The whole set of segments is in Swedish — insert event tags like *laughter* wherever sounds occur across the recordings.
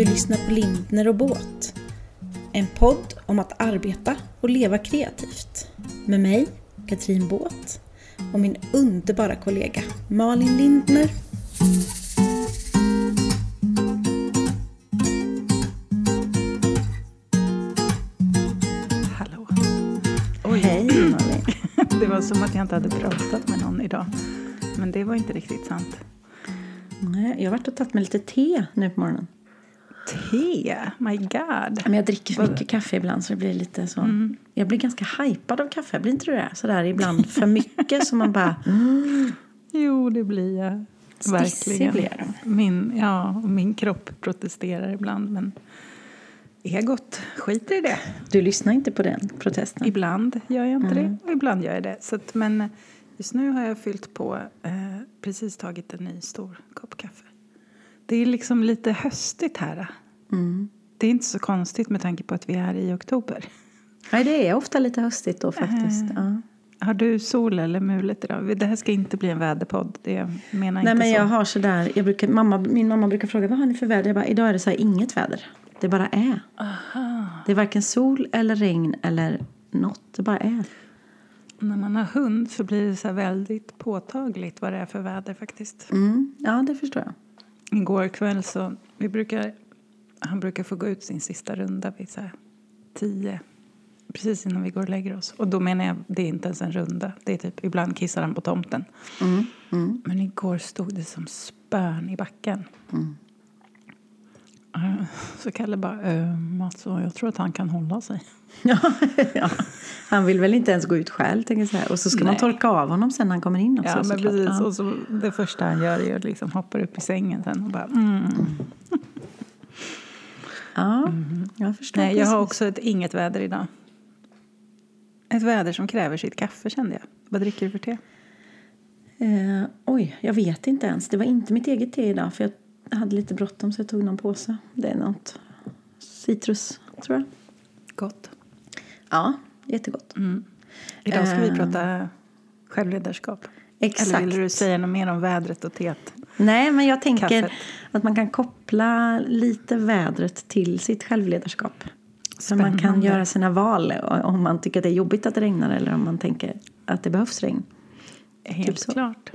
Du lyssnar på Lindner och Båt. En podd om att arbeta och leva kreativt. Med mig, Katrin Båt och min underbara kollega Malin Lindner. Hallå. Hej Malin. *laughs* Det var som att jag inte hade pratat med någon idag. Men det var inte riktigt sant. Nej, jag har varit och tagit mig lite te nu på morgonen. Te? My God. Men jag dricker för mycket kaffe ibland så det blir lite så. Mm. Jag blir ganska hypad av kaffe, blir inte du det? Sådär ibland för mycket så man bara... Mm, Jo, det blir jag. Stissig blir jag då. Min, ja, min kropp protesterar ibland, men egot skiter i det. du lyssnar inte på den protesten? Ibland gör jag inte Mm. det, och ibland gör jag det. Så att, men just nu har jag fyllt på, eh, precis tagit en ny stor kopp kaffe. Det är liksom lite höstigt här. Mm. Det är inte så konstigt med tanke på att vi är i oktober. Nej, det är ofta lite höstigt då faktiskt. Äh. Ja. Har du sol eller mulet idag? Det här ska inte bli en väderpodd. Det menar Nej inte men så. jag har sådär, jag brukar, mamma, min mamma brukar fråga vad har ni för väder? Jag bara, idag är det så här, inget väder. Det bara är. Aha. Det är varken sol eller regn eller något. Det bara är. När man har hund så blir det så väldigt påtagligt vad det är för väder faktiskt. Mm. Ja, det förstår jag. Igår kväll så, vi brukar, han brukar få gå ut sin sista runda vid så här tio, precis innan vi går och lägger oss. Och då menar jag, det är inte ens en runda. Det är typ, ibland kissar han på tomten. Mm. Mm. Men igår stod det som spön i backen. Mm. Så Kalle bara, ehm, alltså, jag tror att han kan hålla sig. *laughs* Ja. Han vill väl inte ens gå ut själv, tänker jag så här. Och så ska man Nej. torka av honom sen när han kommer in också. Ja, men precis. Ja. Och så det första han gör är att liksom hoppar upp i sängen sen och bara mm. Ja, jag förstår Nej, jag har också ett inget väder idag. Ett väder som kräver sitt kaffe kände jag. Vad dricker du för te? Eh, oj, jag vet inte ens. Det var inte mitt eget te idag för jag hade lite bråttom så jag tog någon påse. Det är något citrus, tror jag. Gott. Ja, jättegott. Mm. Idag ska vi Eh. prata självledarskap. Exakt. Eller vill du säga något mer om vädret och teet? Nej, men jag tänker Kaffet. att man kan koppla lite vädret till sitt självledarskap. Så man kan Spännande. göra sina val om man tycker att det är jobbigt att det regnar eller om man tänker att det behövs regn. Helt Typ klart.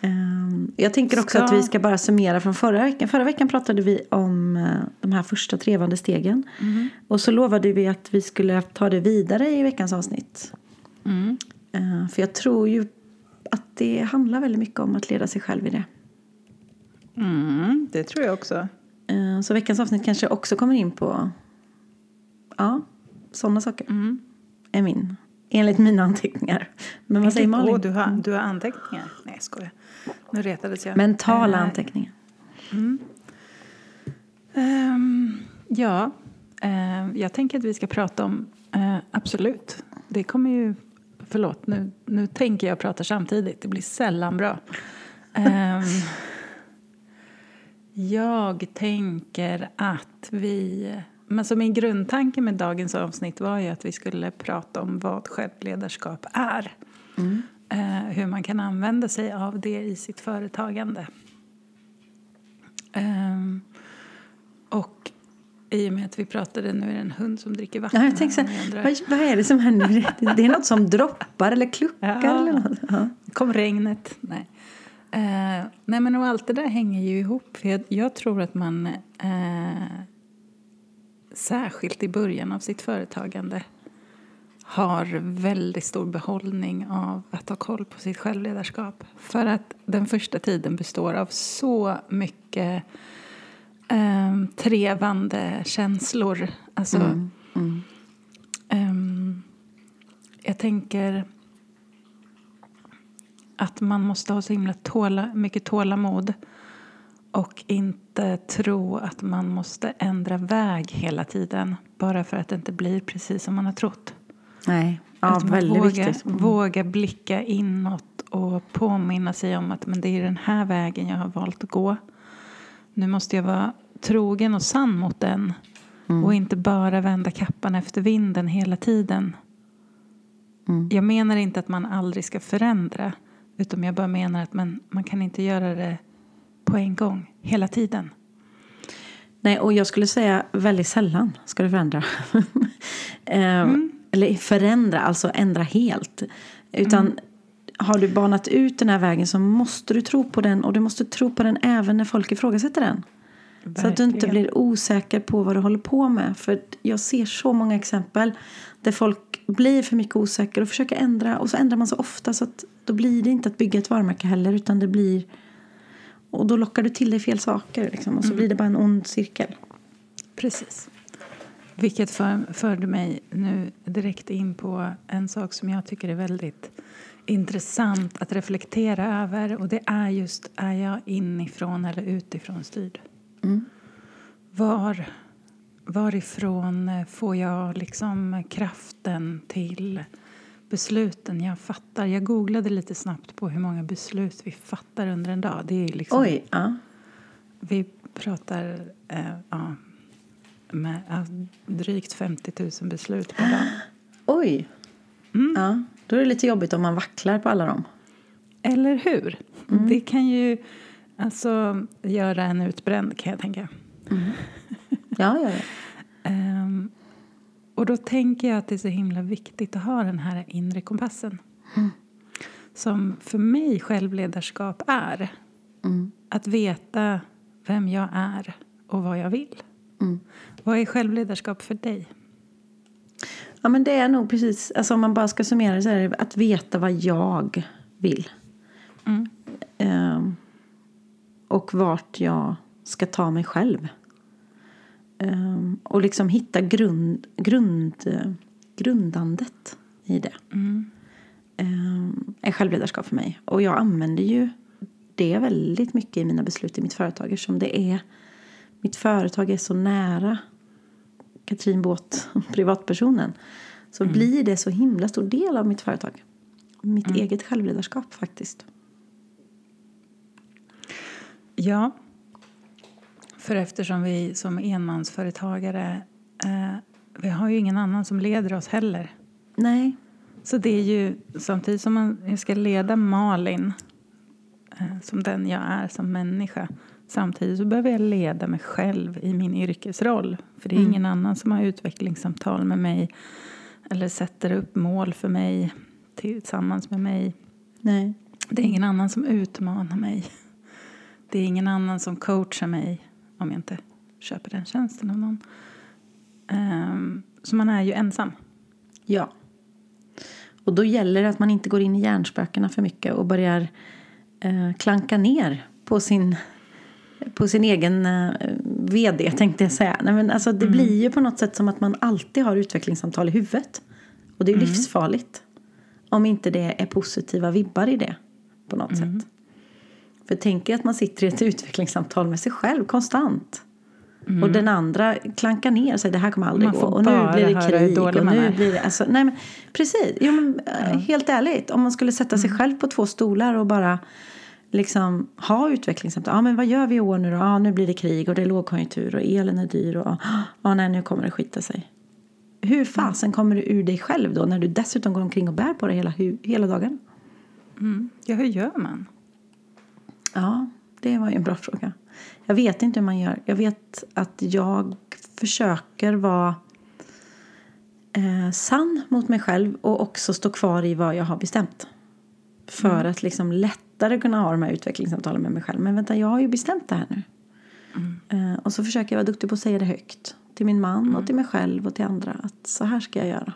Ehm, Jag tänker också Ska- att vi ska bara summera från förra veckan. Förra veckan pratade vi om eh, de här första trevande stegen. Mm. Och så lovade vi att vi skulle ta det vidare i veckans avsnitt. Mm. Eh, För jag tror ju att det handlar väldigt mycket om att leda sig själv i det. Mm, det tror jag också. Eh, Så veckans avsnitt kanske också kommer in på ja, sådana saker. Mm. Är min, enligt mina anteckningar. Men vad säger Malin? Åh, du, har, du har anteckningar? Nej, jag skojar. Nu retades jag. Mentala Eh, anteckningar. Ehm, ja, ehm, jag tänker att vi ska prata om, eh, absolut, det kommer ju, förlåt, nu, nu tänker jag prata samtidigt, det blir sällan bra. Ehm, jag tänker att vi, men så min grundtanke med dagens avsnitt var ju att vi skulle prata om vad självledarskap är. Eh, hur man kan använda sig av det i sitt företagande. Ehm, och i och med att vi pratade, nu är det en hund som dricker vatten. Ja, jag tänkte här, vad, vad är det som händer? *laughs* Det är något som droppar eller kluckar Ja. eller något. Ja. Kom regnet? Nej. Eh, nej men och allt det där hänger ju ihop. För jag, jag tror att man, eh, särskilt i början av sitt företagande, har väldigt stor behållning av att ha koll på sitt självledarskap. För att den första tiden består av så mycket eh, trevande känslor. Alltså, Mm, mm. Ehm, jag tänker att man måste ha så himla tåla, mycket tålamod och inte tro att man måste ändra väg hela tiden bara för att det inte blir precis som man har trott. Nej, ja, att väldigt vågar, viktigt. Mm. vågar blicka inåt och påminna sig om att men det är den här vägen jag har valt att gå. Nu måste jag vara trogen och sann mot den Mm. och inte bara vända kappan efter vinden hela tiden. Mm. Jag menar inte att man aldrig ska förändra utan jag bara menar att man, man kan inte göra det på en gång, hela tiden. Nej, och jag skulle säga väldigt sällan ska du förändra. *laughs* eh, Eller förändra, alltså ändra helt. Utan har du banat ut den här vägen så måste du tro på den och du måste tro på den även när folk ifrågasätter den. Så att du inte Verkligen. blir osäker på vad du håller på med. För jag ser så många exempel där folk blir för mycket osäkra och försöker ändra. Och så ändrar man så ofta så att då blir det inte att bygga ett varumärke heller utan det blir... Och då lockar du till dig fel saker liksom, och så blir det bara en ond cirkel. Precis. Vilket för, förde mig nu direkt in på en sak som jag tycker är väldigt intressant att reflektera över. Och det är just, är jag inifrån eller utifrån styrd? Var, varifrån får jag liksom kraften till besluten jag fattar? Jag googlade lite snabbt på hur många beslut vi fattar under en dag. Det är liksom Oj, ja. vi pratar eh, ja, med drygt 50 000 beslut per dag. *gasps* Oj. Ja, då är det lite jobbigt om man vacklar på alla dem. Eller hur? Det kan ju alltså göra en utbränd, kan jag tänka. Ja, ja, ja. *laughs* Ehm, och då tänker jag att det är så himla viktigt att ha den här inre kompassen. Som för mig självledarskap är. Att veta vem jag är och vad jag vill. Vad är självledarskap för dig? Ja, men det är nog precis, alltså om man bara ska summera det så är det att veta vad jag vill. Ehm, och vart jag ska ta mig själv. Ehm, och liksom hitta grund, grund, grundandet i det. Ehm, är självledarskap för mig. Och jag använder ju det väldigt mycket i mina beslut i mitt företag eftersom det är mitt företag är så nära Katrin Båt, *laughs* privatpersonen, så blir det så himla stor del av mitt företag. Mitt eget självledarskap faktiskt. Ja, för eftersom vi som enmansföretagare eh, vi har ju ingen annan som leder oss heller. Nej. Så det är ju samtidigt som man, ska leda Malin eh, som den jag är som människa samtidigt så behöver jag leda mig själv i min yrkesroll. För det är ingen annan som har utvecklingssamtal med mig eller sätter upp mål för mig tillsammans med mig. Nej. Det är ingen annan som utmanar mig. Det är ingen annan som coachar mig om jag inte köper den tjänsten av någon. Ehm, så man är ju ensam. Ja. Och då gäller det att man inte går in i hjärnspökena för mycket och börjar eh, klanka ner på sin, på sin egen eh, vd tänkte jag säga. Nej, men alltså, det blir ju på något sätt som att man alltid har utvecklingssamtal i huvudet. Och det är ju livsfarligt. Om inte det är positiva vibbar i det på något sätt. För tänk er att man sitter i ett utvecklingssamtal med sig själv konstant. Och den andra klankar ner och säger det här kommer aldrig gå. Och nu blir det krig. Och nu blir det, alltså, nej men, precis. Jo, men, eh, Helt ärligt. Om man skulle sätta sig själv på två stolar och bara liksom ha utvecklingssamtal. Ja men vad gör vi i år nu då? Ja nu blir det krig och det är lågkonjunktur och elen är dyr och ja nej nu kommer det skita sig. Hur fasen kommer du ur dig själv då när du dessutom går omkring och bär på det hela, hela dagen? Ja, hur gör man? Ja, det var ju en bra fråga. Jag vet inte hur man gör. Jag vet att jag försöker vara eh, sann mot mig själv och också stå kvar i vad jag har bestämt. För att liksom lättare kunna ha de här utvecklingssamtalen med mig själv. Men vänta, jag har ju bestämt det här nu. Eh, och så försöker jag vara duktig på att säga det högt. Till min man och till mig själv och till andra. Att så här ska jag göra.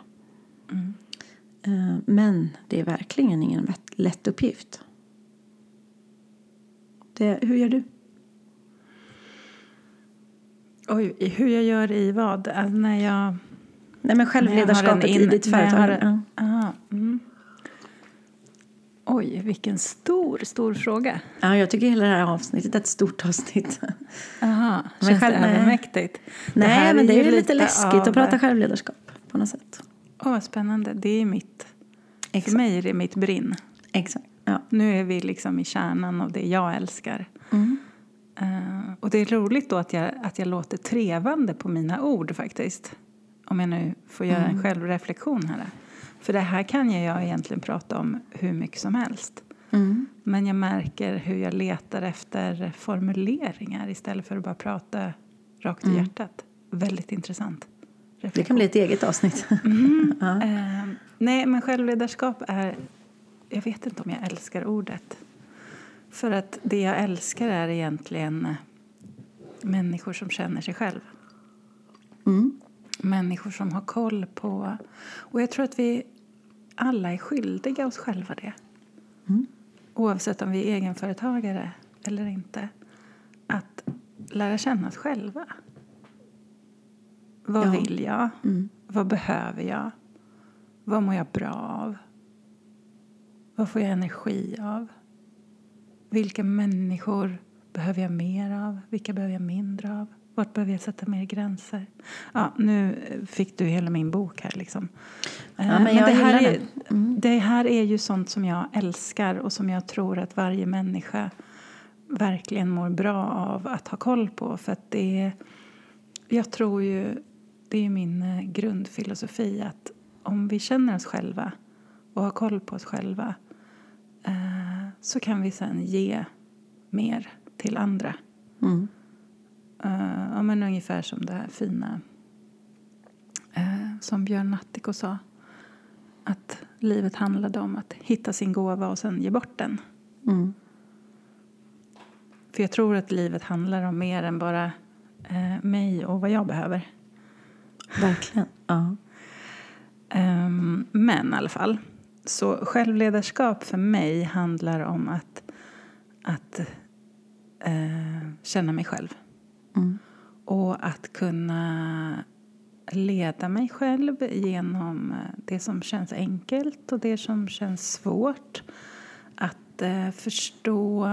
Eh, men det är verkligen ingen lätt- uppgift. Det, hur gör du? Oj, hur jag gör i vad? När jag... Nej men självledarskapet en i in- ditt företag. har- Ja. Aha, mm. Oj, vilken stor, stor fråga. ja, jag tycker hela det här avsnittet är ett stort avsnitt. Aha, Men känns själv- det nej. övermäktigt? Nej, här men det är ju lite läskigt av- att prata självledarskap på något sätt. Åh, vad spännande. Det är mitt... För Exakt. mig är det mitt brinn. Exakt. Ja. Nu är vi liksom i kärnan av det jag älskar. Mm. Eh, och det är roligt då att jag, att jag låter trevande på mina ord faktiskt. Om jag nu får göra Mm. en självreflektion här. För det här kan jag egentligen prata om hur mycket som helst. Mm. Men jag märker hur jag letar efter formuleringar istället för att bara prata rakt i hjärtat. Väldigt intressant. Det kan bli ett eget avsnitt. *laughs* *laughs* ja. eh, nej, men självledarskap är... Jag vet inte om jag älskar ordet. För att det jag älskar är egentligen människor som känner sig själv. Mm. Människor som har koll på... Och jag tror att vi alla är skyldiga oss själva det. Mm. Oavsett om vi är egenföretagare eller inte. Att lära känna oss själva. Vad Ja. vill jag? Mm. Vad behöver jag? Vad mår jag bra av? Vad får jag energi av? Vilka människor behöver jag mer av? Vilka behöver jag mindre av? Vart behöver jag sätta mer gränser? Ja, nu fick du hela min bok här. Liksom. Eh, Ja, men jag det, här är. Mm. det här är ju sånt som jag älskar och som jag tror att varje människa verkligen mår bra av att ha koll på. För att det är, jag tror ju, det är min eh, grundfilosofi att om vi känner oss själva och har koll på oss själva eh, så kan vi sen ge mer till andra. Mm. Eh, ja, men ungefär som det här fina eh, som Björn Natthiko sa. Att livet handlade om att hitta sin gåva och sen ge bort den. Mm. För jag tror att livet handlar om mer än bara eh, mig och vad jag behöver. Verkligen. Ja. Ehm, men i alla fall. Så självledarskap för mig handlar om att, att känna mig själv. Mm. Och att kunna leda mig själv genom eh, det som känns enkelt och det som känns svårt. Att eh, förstå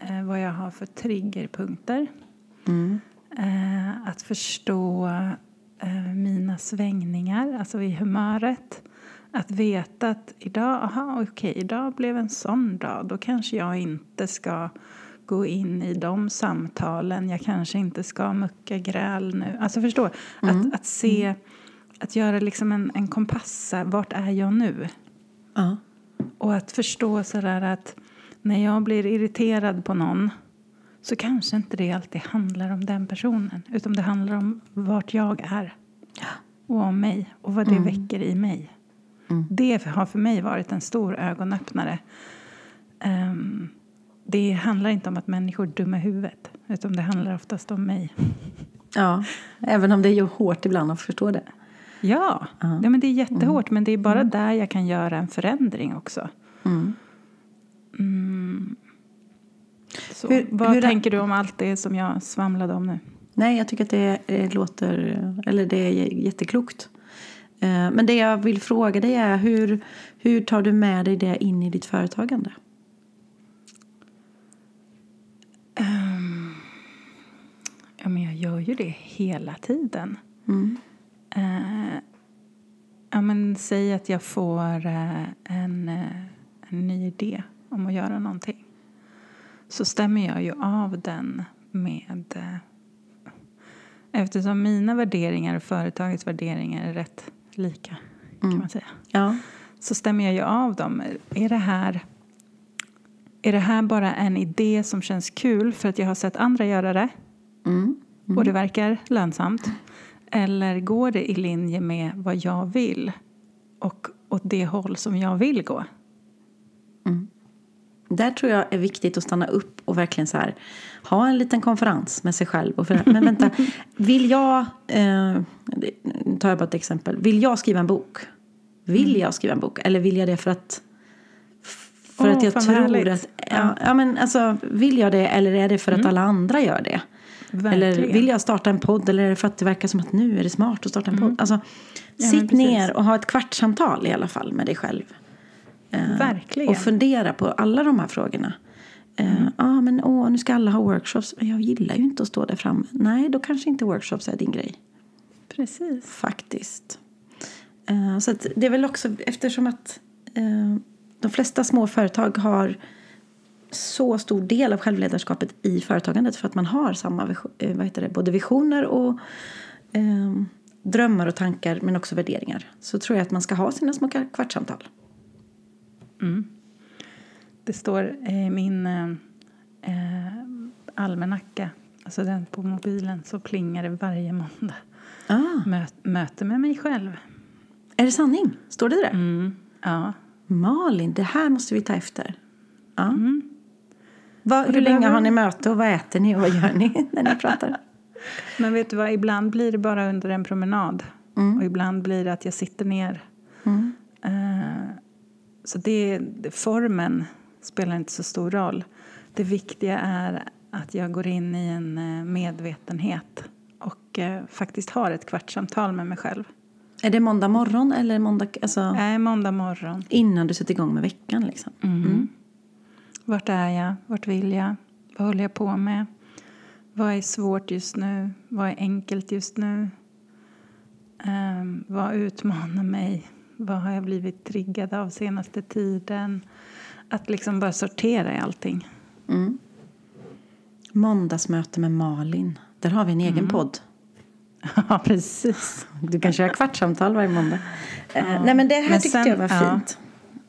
eh, vad jag har för triggerpunkter. Mm. Eh, att förstå eh, mina svängningar, alltså i humöret. Att veta att idag, aha, okej, idag blev en sån dag. Då kanske jag inte ska gå in i de samtalen. Jag kanske inte ska mucka gräl nu. Alltså förstå, att, att se, att göra liksom en, en kompass. Vart är jag nu? Ja. Och att förstå sådär att när jag blir irriterad på någon så kanske inte det alltid handlar om den personen utan det handlar om vart jag är och om mig och vad det väcker i mig. Mm. Det har för mig varit en stor ögonöppnare. Ehm, det handlar inte om att människor är dumma i huvudet utan det handlar oftast om mig. ja. Även om det är hårt ibland att förstå det. Ja, Ja. ja men det är jättehårt men det är bara där jag kan göra en förändring också. Mm. Mm. Så, Hur- vad hur- tänker du om allt det som jag svamlade om nu? Nej, jag tycker att det, det låter... Eller det är jätteklokt. Eh, Men det jag vill fråga dig är hur, hur tar du med dig det in i ditt företagande? Ja, men jag gör ju det hela tiden. Mm. Eh, ja, men säg att jag får eh, en, eh, en ny idé om att göra någonting. Så stämmer jag ju av den med... Eh, eftersom mina värderingar och företagets värderingar är rätt lika, kan man säga. Ja. så stämmer jag ju av dem. Är det här är det här bara en idé som känns kul för att jag har sett andra göra det Mm. Och det verkar lönsamt? Eller går det i linje med vad jag vill och åt det håll som jag vill gå? Där tror jag är viktigt att stanna upp och verkligen så här, ha en liten konferens med sig själv. Och för, men vänta, *laughs* vill jag, eh, tar jag bara ett exempel, vill jag skriva en bok? Vill jag skriva en bok? Eller vill jag det för att för Åh, att jag tror att, ja, ja men alltså vill jag det eller är det för att alla andra gör det? Eller Verkligen. vill jag starta en podd eller är det för att det verkar som att nu är det smart att starta en podd? Alltså, men sitt ner och ha ett kvartssamtal i alla fall med dig själv. Eh, Verkligen. Och fundera på alla de här frågorna. Ja, Mm. ah, men åh, nu ska alla ha workshops. Jag gillar ju inte att stå där framme. Nej, då kanske inte workshops är din grej. Precis. Faktiskt. Eh, så det är väl också eftersom att eh, de flesta små företag har så stor del av självledarskapet i företagandet för att man har samma eh, vad heter det, både visioner och eh, drömmar och tankar men också värderingar. Så tror jag att man ska ha sina små kvartssamtal. Det står i min eh, eh, almanacka alltså den på mobilen, så plingar det varje måndag. Ah, Mö, möte med mig själv. är det sanning? Står det där? Mm. Ja. Malin, det här måste vi ta efter. Ja. Mm. Vad, hur länge har ni möte och vad äter ni och vad gör ni *laughs* när ni pratar? Men vet du vad, ibland blir det bara under en promenad. Mm. Och ibland blir det att jag sitter ner. Mm. Eh, så det, formen spelar inte så stor roll. Det viktiga är att jag går in i en eh, medvetenhet och eh, faktiskt har ett kvartssamtal med mig själv. Är det måndag morgon eller måndag, alltså, Nej, måndag morgon. innan du sätter igång med veckan? Liksom? Mm. Vart är jag? Vart vill jag? Vad håller jag på med? Vad är svårt just nu? Vad är enkelt just nu? Ehm, vad utmanar mig? Vad har jag blivit triggad av senaste tiden? Att liksom bara sortera i allting. Mm. Måndagsmöte med Malin. Där har vi en egen podd. *laughs* ja, precis. Du kan köra kvartssamtal varje måndag. Eh, nej men det här Men tyckte sen- jag var ja. fint.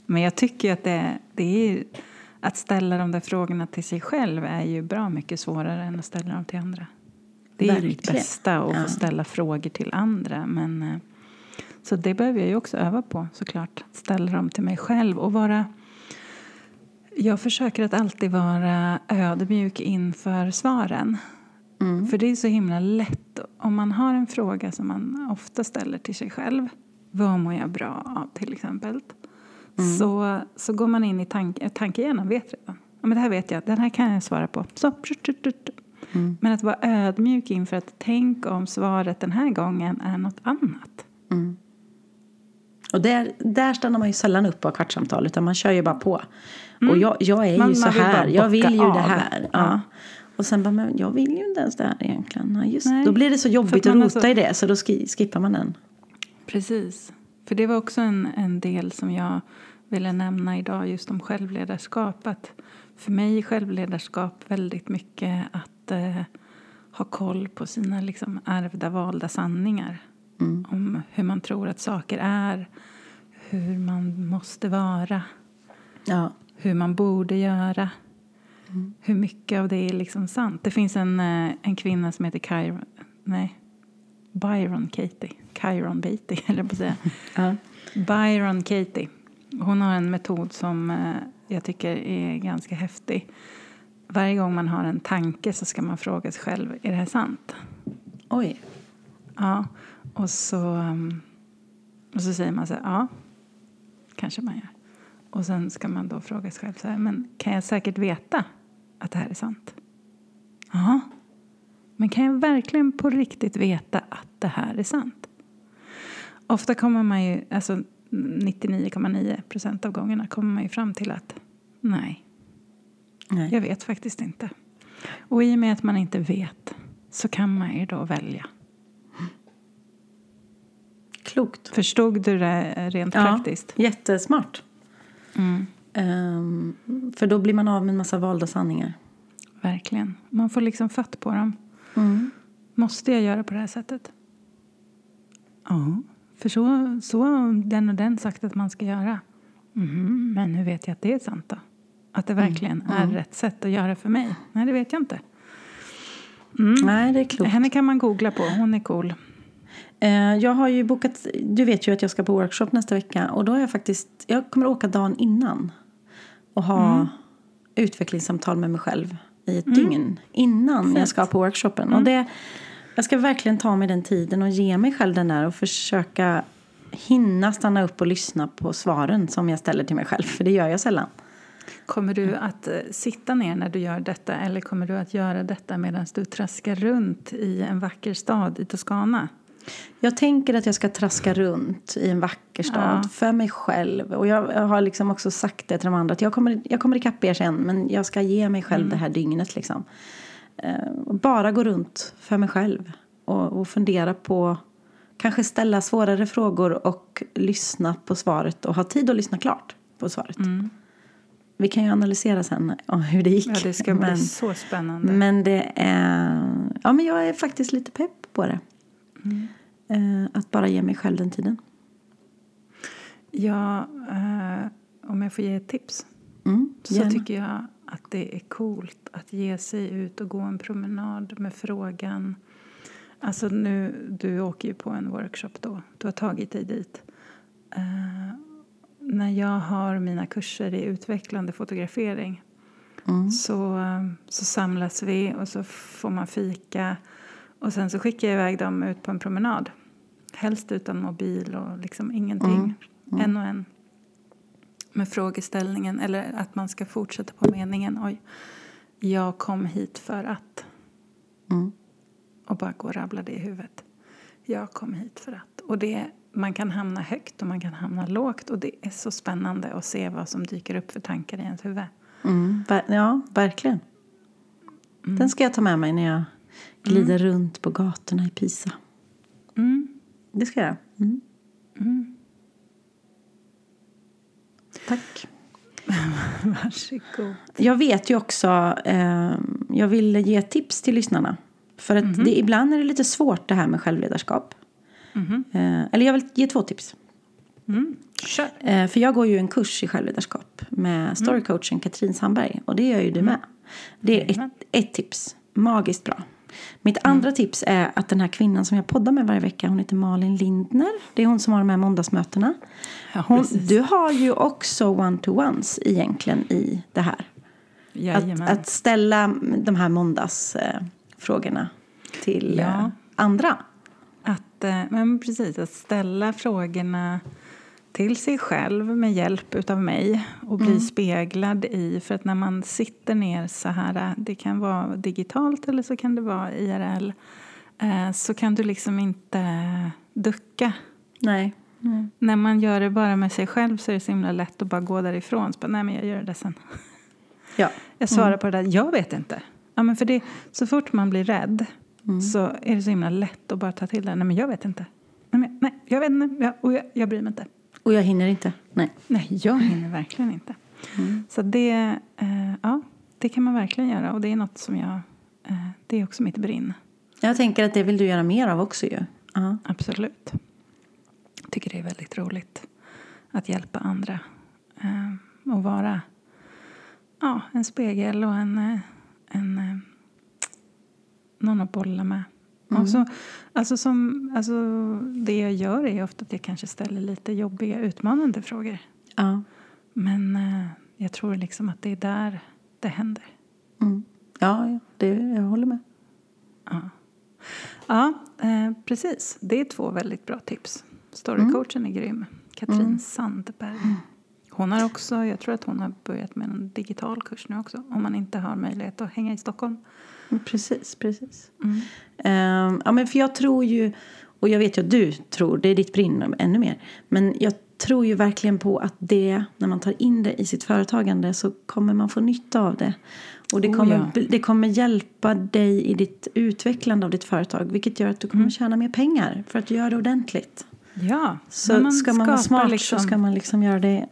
Men jag tycker att det, det är att ställa de där frågorna till sig själv är ju bra mycket svårare än att ställa dem till andra. Det är ju Verkligen. bästa att Ja. få ställa frågor till andra. Men, eh, så det behöver jag ju också öva på såklart. Att ställa dem till mig själv och vara... Jag försöker att alltid vara ödmjuk inför svaren. Mm. För det är så himla lätt om man har en fråga som man ofta ställer till sig själv. Vad mår jag bra av till exempel? Så, så går man in i tanke, tankehjärnan vet redan. Ja, men det här vet jag, den här kan jag svara på. Så, tjut. Men att vara ödmjuk inför att tänk om svaret den här gången är något annat. Och där, där stannar man ju sällan upp på kvartssamtal utan man kör ju bara på. Och jag, jag är Mm. Man- ju så här, jag vill ju det av. här. Ja. Och sen bara, men jag vill ju inte ens det här egentligen. Ja, just, Nej. Då blir det så jobbigt att rota så- i det så då ski, skippar man den. Precis. För det var också en, en del som jag ville nämna idag just om självledarskap. Att för mig är självledarskap väldigt mycket att eh, ha koll på sina liksom, ärvda valda sanningar. Om hur man tror att saker är, hur man måste vara, Ja. hur man borde göra. Hur mycket av det är liksom sant. Det finns en, eh, en kvinna som heter Kyron, nej, Byron Katie. Kyron Beatty, *laughs* eller på säga. *laughs* Ja. Byron Katie. Hon har en metod som eh, jag tycker är ganska häftig. Varje gång man har en tanke så ska man fråga sig själv, är det här sant? Oj. Ja. Och så, um, och så säger man så här, ja, kanske man gör. Och sen ska man då fråga sig själv så här, men kan jag säkert veta att det här är sant? Ja. Men kan jag verkligen på riktigt veta att det här är sant? Ofta kommer man ju, alltså 99,9 procent av gångerna kommer man ju fram till att nej, Nej. jag vet faktiskt inte. Och i och med att man inte vet så kan man ju då välja. Klokt. Förstod du det rent Ja, praktiskt? jättesmart. Mm, Ehm, för då blir man av med en massa valda sanningar. verkligen. Man får liksom fatt på dem. Mm. Måste jag göra på det här sättet? Ja, för så, så har den och den sagt att man ska göra. Mhm, men hur vet jag att det är sant då? Att det verkligen är rätt sätt att göra för mig? Nej, det vet jag inte. Nej, det är klokt. Henne kan man googla på, hon är cool. Eh, Jag har ju bokat, du vet ju att jag ska på workshop nästa vecka och då har jag faktiskt, jag kommer åka dagen innan och ha utvecklingssamtal med mig själv i ett dygn innan jag ska på workshopen. Och det, jag ska verkligen ta mig den tiden och ge mig själv den där och försöka hinna stanna upp och lyssna på svaren som jag ställer till mig själv, för det gör jag sällan. Kommer du att eh, sitta ner när du gör detta eller kommer du att göra detta medan du traskar runt i en vacker stad i Toscana? Jag tänker att jag ska traska runt i en vacker stad Ja. för mig själv. Och jag, har liksom också sagt det till de andra att jag kommer, jag kommer ikapp er sen men jag ska ge mig själv det här dygnet. Liksom. Eh, bara gå runt för mig själv och, och fundera på kanske ställa svårare frågor och lyssna på svaret och ha tid att lyssna klart på svaret. Vi kan ju analysera sen hur det gick. Ja, det ska bli men, så spännande. men det är... Ja, men jag är faktiskt lite pepp på det. Eh, att bara ge mig själv den tiden. Ja, eh, om jag får ge ett tips Mm, så tycker jag att det är coolt att ge sig ut och gå en promenad med frågan Alltså nu, du åker ju på en workshop då. Du har tagit dig dit. Uh, när jag har mina kurser i utvecklande fotografering mm. så, så samlas vi och så får man fika. Och sen så skickar jag iväg dem ut på en promenad. Helst utan mobil och liksom ingenting. Mm. Mm. En och en. Med frågeställningen, eller att man ska fortsätta på meningen. Oj, jag kom hit för att. Mm. Och bara gå och rabbla det i huvudet. Jag kom hit för att. Och det, man kan hamna högt och man kan hamna lågt. Och det är så spännande att se vad som dyker upp för tankar i ens huvud. Mm, ja, verkligen. Mm. Den ska jag ta med mig när jag glider mm. runt på gatorna i Pisa. Mm. Det ska jag göra. Mm. Mm. Tack. *laughs* Varsågod. Jag vet ju också, eh, jag vill ge tips till lyssnarna. För att mm-hmm. det, ibland är det lite svårt det här med självledarskap. Mm-hmm. Eh, eller jag vill ge två tips. Mm. Sure. Eh, för jag går ju en kurs i självledarskap med mm. storycoachen Katrin Sandberg. Och det gör ju du mm. med. Det är ett, ett tips. Magiskt bra. Mitt mm. andra tips är att den här kvinnan som jag poddar med varje vecka, hon heter Malin Lindner. Det är hon som har de här måndagsmötena. Hon, du har ju också one-to-ones egentligen i det här. Att, att, ställa de här måndagsfrågorna till ja. Eh, andra. Att, eh, men precis, att ställa frågorna till sig själv med hjälp av mig och bli mm. speglad i. För att när man sitter ner så här, det kan vara digitalt eller så kan det vara IRL, eh, så kan du liksom inte ducka. Nej. Mm. När man gör det bara med sig själv så är det så himla lätt att bara gå därifrån. Så bara, Nej, men jag gör det sen. *laughs* Ja. *laughs* Jag svarar mm. på det där, jag vet inte. Ja, men för det, så fort man blir rädd mm. så är det så himla lätt att bara ta till det. Nej, men jag vet inte. Nej, men, nej jag vet inte. Jag, och jag, jag bryr mig inte. Och jag hinner inte. Nej, Nej jag hinner verkligen inte. Mm. Så det, eh, ja, det kan man verkligen göra. Och det är något som jag... Eh, det är också mitt brinn. Jag tänker att det vill du göra mer av också ju. Uh-huh. Absolut. Jag tycker det är väldigt roligt att hjälpa andra. Eh, och vara ja, en spegel och en, eh, en, eh, någon att bolla med. Mm. Också, alltså som, alltså det jag gör är ofta att jag kanske ställer lite jobbiga, utmanande frågor. Ja. Men eh, jag tror liksom att det är där det händer. Mm. Ja, det, jag håller med. Ja, ja eh, precis. Det är två väldigt bra tips. Storycoachen mm. är grym. Katrin mm. Sandberg. Hon har också, jag tror att hon har börjat med en digital kurs nu också. Om man inte har möjlighet att hänga i Stockholm. Precis, precis. Mm. Um, ja, men för jag tror ju, och jag vet ju att du tror, det är ditt brinn ännu mer. Men jag tror ju verkligen på att det, när man tar in det i sitt företagande så kommer man få nytta av det. Och det, oh, kommer, ja. det kommer hjälpa dig i ditt utvecklande av ditt företag. Vilket gör att du kommer mm. tjäna mer pengar för att du gör det ordentligt. Ja, så man ska man vara smart liksom, så ska man liksom göra det.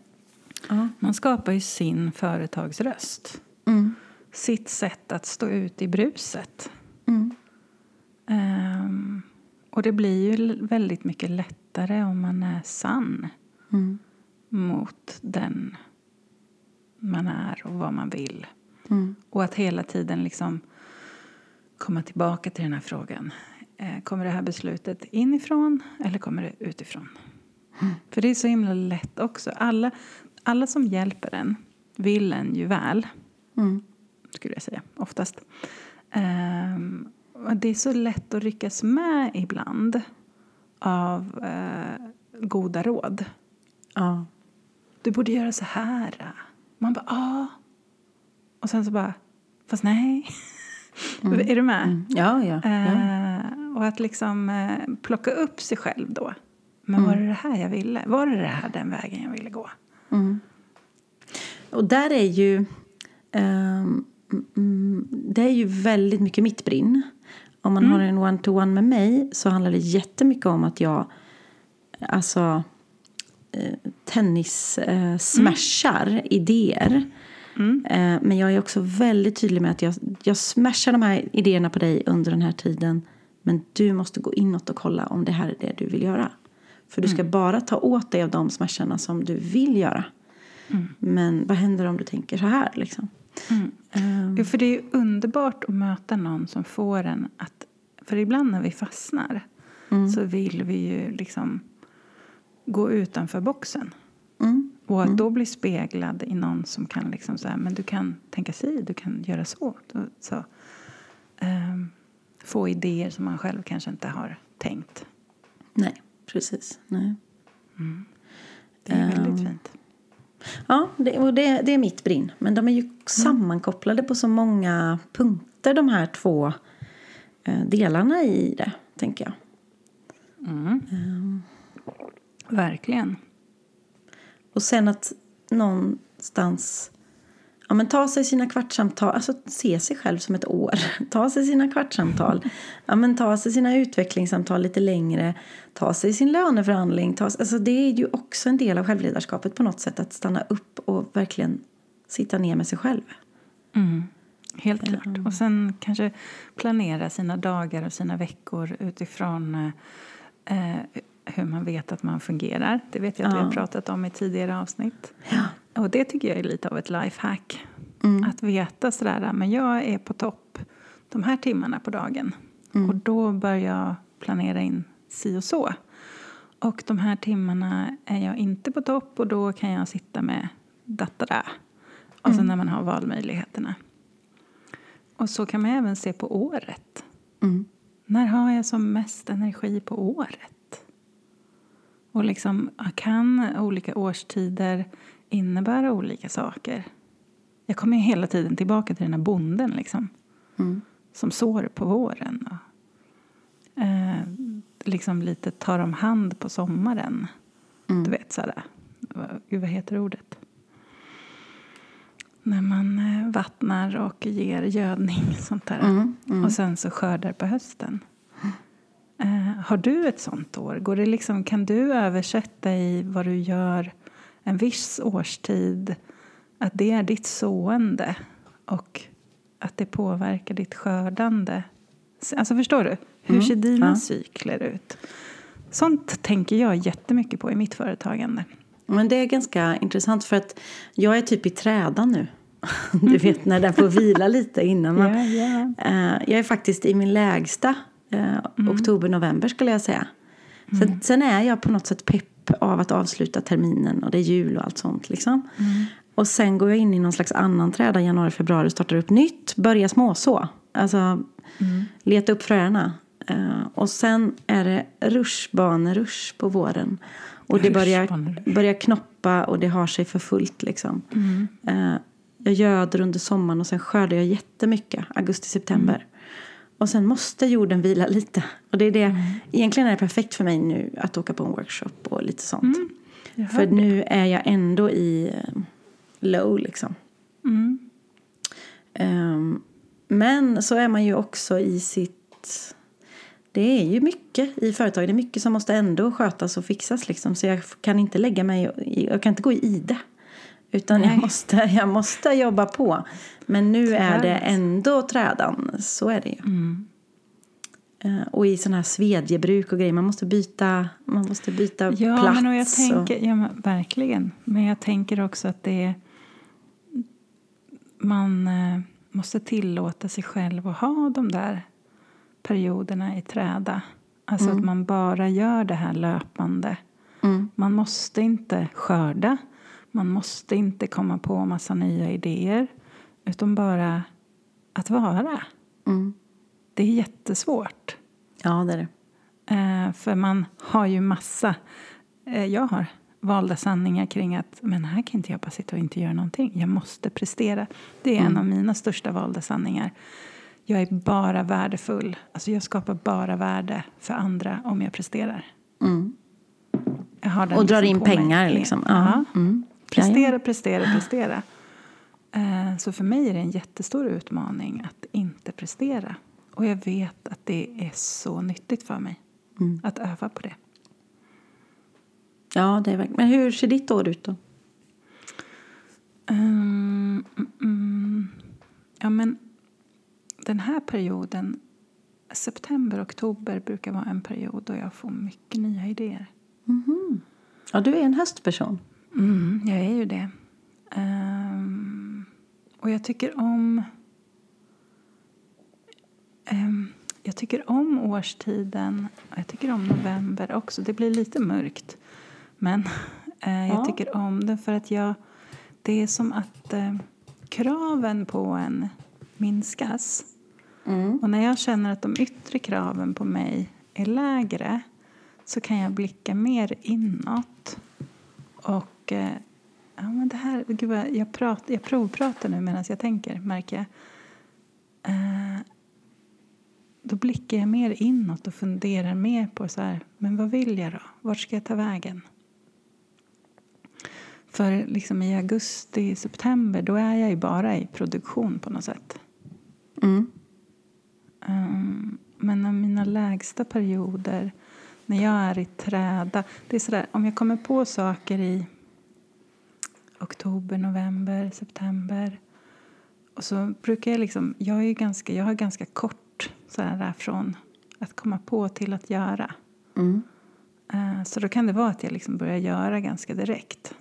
Ja. Man skapar ju sin företagsröst. Mm sitt sätt att stå ut i bruset. Mm. Um, och det blir ju väldigt mycket lättare om man är sann mm. mot den man är och vad man vill. Mm. Och att hela tiden liksom komma tillbaka till den här frågan. Eh, kommer det här beslutet inifrån eller kommer det utifrån? Mm. För det är så himla lätt också. Alla, alla som hjälper en vill en ju väl. Mm skulle jag säga, oftast. Um, det är så lätt att ryckas med ibland av uh, goda råd. Ja. Du borde göra så här. Man bara, ja. Och sen så bara, fast nej. *laughs* Mm. är du med? Mm. Ja, ja. Uh, och att liksom uh, plocka upp sig själv då. Men mm. var det det här jag ville? Var det det här den vägen jag ville gå? Mm. Och där är ju... Um, Mm, det är ju väldigt mycket mitt brinn. Om man mm. har en one-to-one med mig så handlar det jättemycket om att jag alltså eh, tennis eh, mm. idéer. Mm. Eh, men jag är också väldigt tydlig med att jag, jag smashar de här idéerna på dig under den här tiden. Men du måste gå inåt och kolla om det här är det du vill göra. För du ska mm. bara ta åt dig av de smasharna som du vill göra. Mm. Men vad händer om du tänker så här liksom? Jo, för det är ju underbart att möta någon som får en att... För ibland när vi fastnar mm, så vill vi ju liksom gå utanför boxen. mm, Och att då bli speglad i någon som kan liksom säga men du kan tänka sig, du kan göra så. så ehm, få idéer som man själv kanske inte har tänkt. nej, precis. Nej. Det är Ehm. väldigt fint. Ja, det, och det, det är mitt brinn. Men de är ju sammankopplade på så många punkter, de här två eh, delarna i det, tänker jag. Verkligen. Och sen att någonstans ja, men ta sig sina kvartssamtal, alltså se sig själv som ett år. *laughs* Ta sig sina kvartssamtal, ja, men ta sig sina utvecklingssamtal lite längre. Ta sig sin löneförhandling. Ta, alltså det är ju också en del av självledarskapet på något sätt. Att stanna upp och verkligen sitta ner med sig själv. Mm. Helt klart. Och sen kanske planera sina dagar och sina veckor utifrån eh, hur man vet att man fungerar. Det vet jag att vi Ja. har pratat om i tidigare avsnitt. Ja. Och det tycker jag är lite av ett lifehack. Mm. Att veta sådär, men jag är på topp de här timmarna på dagen. Mm. Och då bör jag planera in si och så. Och de här timmarna är jag inte på topp och då kan jag sitta med dattara. Och Mm. sen när man har valmöjligheterna. Och så kan man även se på året. Mm. När har jag som mest energi på året? Och liksom, kan olika årstider innebära olika saker? Jag kommer ju hela tiden tillbaka till den här bonden liksom, Mm. som sår på våren. Och, eh, liksom lite tar om hand på sommaren. Mm. Du vet, sådär. vad- Gud, vad heter ordet? När man eh, vattnar och ger gödning. Sånt där. Mm. Mm. Och sen så skördar på hösten. Eh, har du ett sånt år? Går det liksom, kan du översätta i vad du gör en viss årstid? Att det är ditt sående och att det påverkar ditt skördande? Alltså förstår du? Hur Mm, ser dina ja. cykler ut? Sånt tänker jag jättemycket på i mitt företagande. Men det är ganska intressant för att jag är typ i trädan nu. *laughs* Du vet när den får *laughs* vila lite innan man... Ja. Eh, jag är faktiskt i min lägsta eh, oktober-november skulle jag säga. Sen, sen är jag på något sätt pepp av att avsluta terminen och det är jul och allt sånt liksom. Och sen går jag in i någon slags annan träda januari, februari och startar upp nytt. Börja småså. Alltså leta upp fröerna. Eh, och sen är det rutschbanerush på våren. Och det börjar, börjar knoppa och det har sig för fullt liksom. Eh, jag göder under sommaren och sen skördar jag jättemycket, augusti-september. Och sen måste jorden vila lite. Och det är det, egentligen är det perfekt för mig nu att åka på en workshop och lite sånt. Hör För det. nu är jag ändå i eh, low liksom. Mm. Ehm, men så är man ju också i sitt... Det är ju mycket i företaget. Det är mycket som måste ändå skötas och fixas. Liksom. Så jag kan inte lägga mig Jag kan inte gå i det. Utan jag måste, jag måste jobba på. Men nu är det ändå trädan. Så är det ju. Mm. Eh, och i sådana här svedjebruk och grejer. Man måste byta, man måste byta Ja, plats. men och jag och- tänker, ja, men verkligen. Men jag tänker också att det är, man eh, måste tillåta sig själv att ha de där perioderna i träda. Alltså att man bara gör det här löpande. Mm. Man måste inte skörda. Man måste inte komma på massa nya idéer. Utan bara att vara. Mm. Det är jättesvårt. Ja, det är det. Eh, för man har ju massa, eh, jag har valda sanningar kring att men här kan inte jag bara sitta och inte göra någonting. Jag måste prestera. Det är en av mina största valda sanningar. Jag är bara värdefull. Alltså jag skapar bara värde för andra om jag presterar. Mm. Jag Och drar liksom in mig. pengar liksom. Ja. Mm. Prestera, prestera, prestera. Eh, Så för mig är det en jättestor utmaning att inte prestera. Och jag vet att det är så nyttigt för mig Mm. att öva på det. Ja, det är verkligen. Men hur ser ditt år ut då? Mm, mm, mm. Ja, men den här perioden, september, oktober brukar vara en period då jag får mycket nya idéer. Ja, du är en höstperson. Mm, jag är ju det. Ehm, Och jag tycker om... Ehm, jag tycker om årstiden. Jag tycker om november också. Det blir lite mörkt. Men eh, jag Ja. tycker om det för att jag... Det är som att eh, kraven på en minskas. Och när jag känner att de yttre kraven på mig är lägre så kan jag blicka mer inåt. Och eh, ja, men det här, gud vad, jag, prat, jag provpratar nu medan jag tänker, märker jag. Eh, då blickar jag mer inåt och funderar mer på så här, men vad vill jag då? Vart ska jag ta vägen? För liksom i augusti, september, då är jag ju bara i produktion på något sätt. Mm. Um, men av mina lägsta perioder, när jag är i träda... Det är sådär, om jag kommer på saker i oktober, november, september och så brukar jag liksom... Jag, är ganska, jag har ganska kort sådär, från att komma på till att göra. Mm. Eh, Så då kan det vara att jag liksom börjar göra ganska direkt.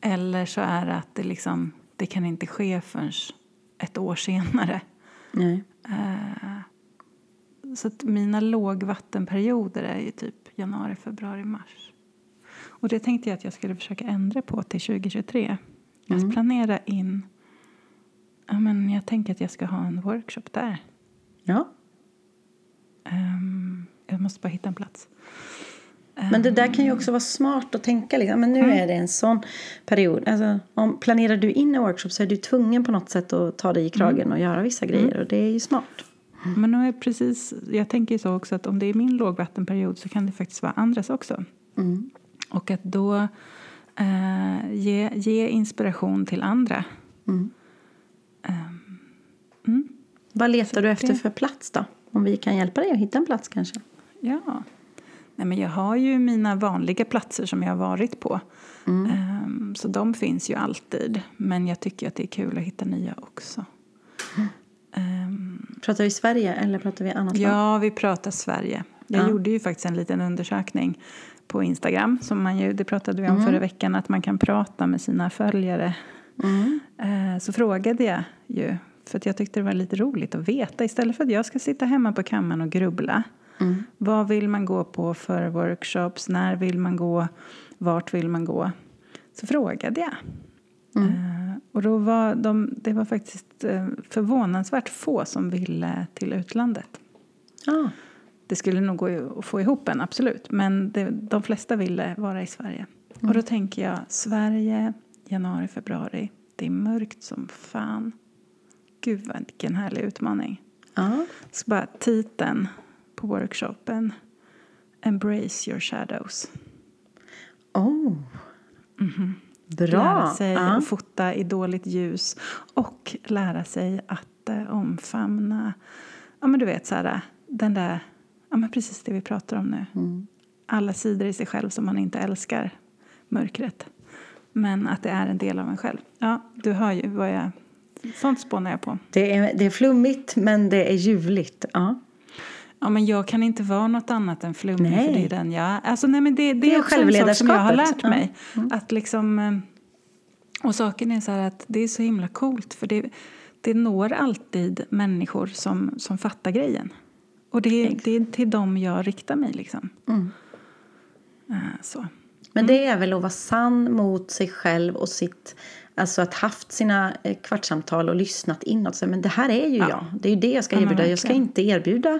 Eller så är det att det, liksom, det kan inte ske förrän ett år senare. Nej. Eh, Så mina lågvattenperioder är ju typ januari, februari, mars. Och det tänkte jag att jag skulle försöka ändra på till 2023. Att planera in... Ja, men jag tänker att jag ska ha en workshop där. Ja. Ehm, jag måste bara hitta en plats. Men det där kan ju också vara smart att tänka. Liksom. Men nu Mm. är det en sån period. Alltså, om planerar du in en workshop så är du tvungen på något sätt att ta dig i kragen Mm. och göra vissa grejer. Och det är ju smart. Men nu är precis, jag tänker ju så också att om det är min lågvattenperiod så kan det faktiskt vara andras också. Mm. Och att då eh, ge, ge inspiration till andra. Mm. Ehm, mm, Vad letar du efter det- för plats då? Om vi kan hjälpa dig att hitta en plats kanske? ja. Nej, men jag har ju mina vanliga platser som jag har varit på. Ehm, så de finns ju alltid. Men jag tycker att det är kul att hitta nya också. Ehm, Pratar vi Sverige eller pratar vi annat land? Ja, vi pratar Sverige. Jag Ja. gjorde ju faktiskt en liten undersökning på Instagram. Som man ju, det pratade vi om förra veckan, att man kan prata med sina följare. Mm. Eh, Så frågade jag ju, för att jag tyckte det var lite roligt att veta. Istället för att jag ska sitta hemma på kammaren och grubbla. Mm. Vad vill man gå på för workshops? När vill man gå? Vart vill man gå? Så frågade jag. Mm. Eh, Och då var de, det var faktiskt eh, förvånansvärt få som ville till utlandet. Ja. Det skulle nog gå att få ihop en, absolut. Men det, de flesta ville vara i Sverige. Och då tänker jag, Sverige, januari, februari. Det är mörkt som fan. Gud, vilken härlig utmaning. ja. Så bara titeln på workshopen. Embrace your shadows. Oh. Bra. Lära sig ja. att fota i dåligt ljus. Och lära sig att eh, omfamna, ja men du vet så här, den där, ja men precis det vi pratar om nu. Mm. Alla sidor i sig själv som man inte älskar, mörkret. Men att det är en del av en själv. Ja, du hör ju vad jag, sånt spånar jag på. Det, är, det är flummigt men det är ljuvligt. Ja. Ja, men jag kan inte vara något annat än flummig Nej. för det är den jag. Alltså, nej, men det, det, Det är också en sak som jag har lärt mig. Ja. Mm. Att liksom, eh, och saken är så att det är så himla coolt för det, det når alltid människor som, som fattar grejen. Och det, är- det är till dem jag riktar mig liksom. Mm. Eh, Så. Men det är väl att vara sann mot sig själv och sitt... Alltså att haft sina eh, kvartssamtal och lyssnat inåt. Men det här är ju Ja. jag. Det är ju det jag ska erbjuda. Jag ska inte erbjuda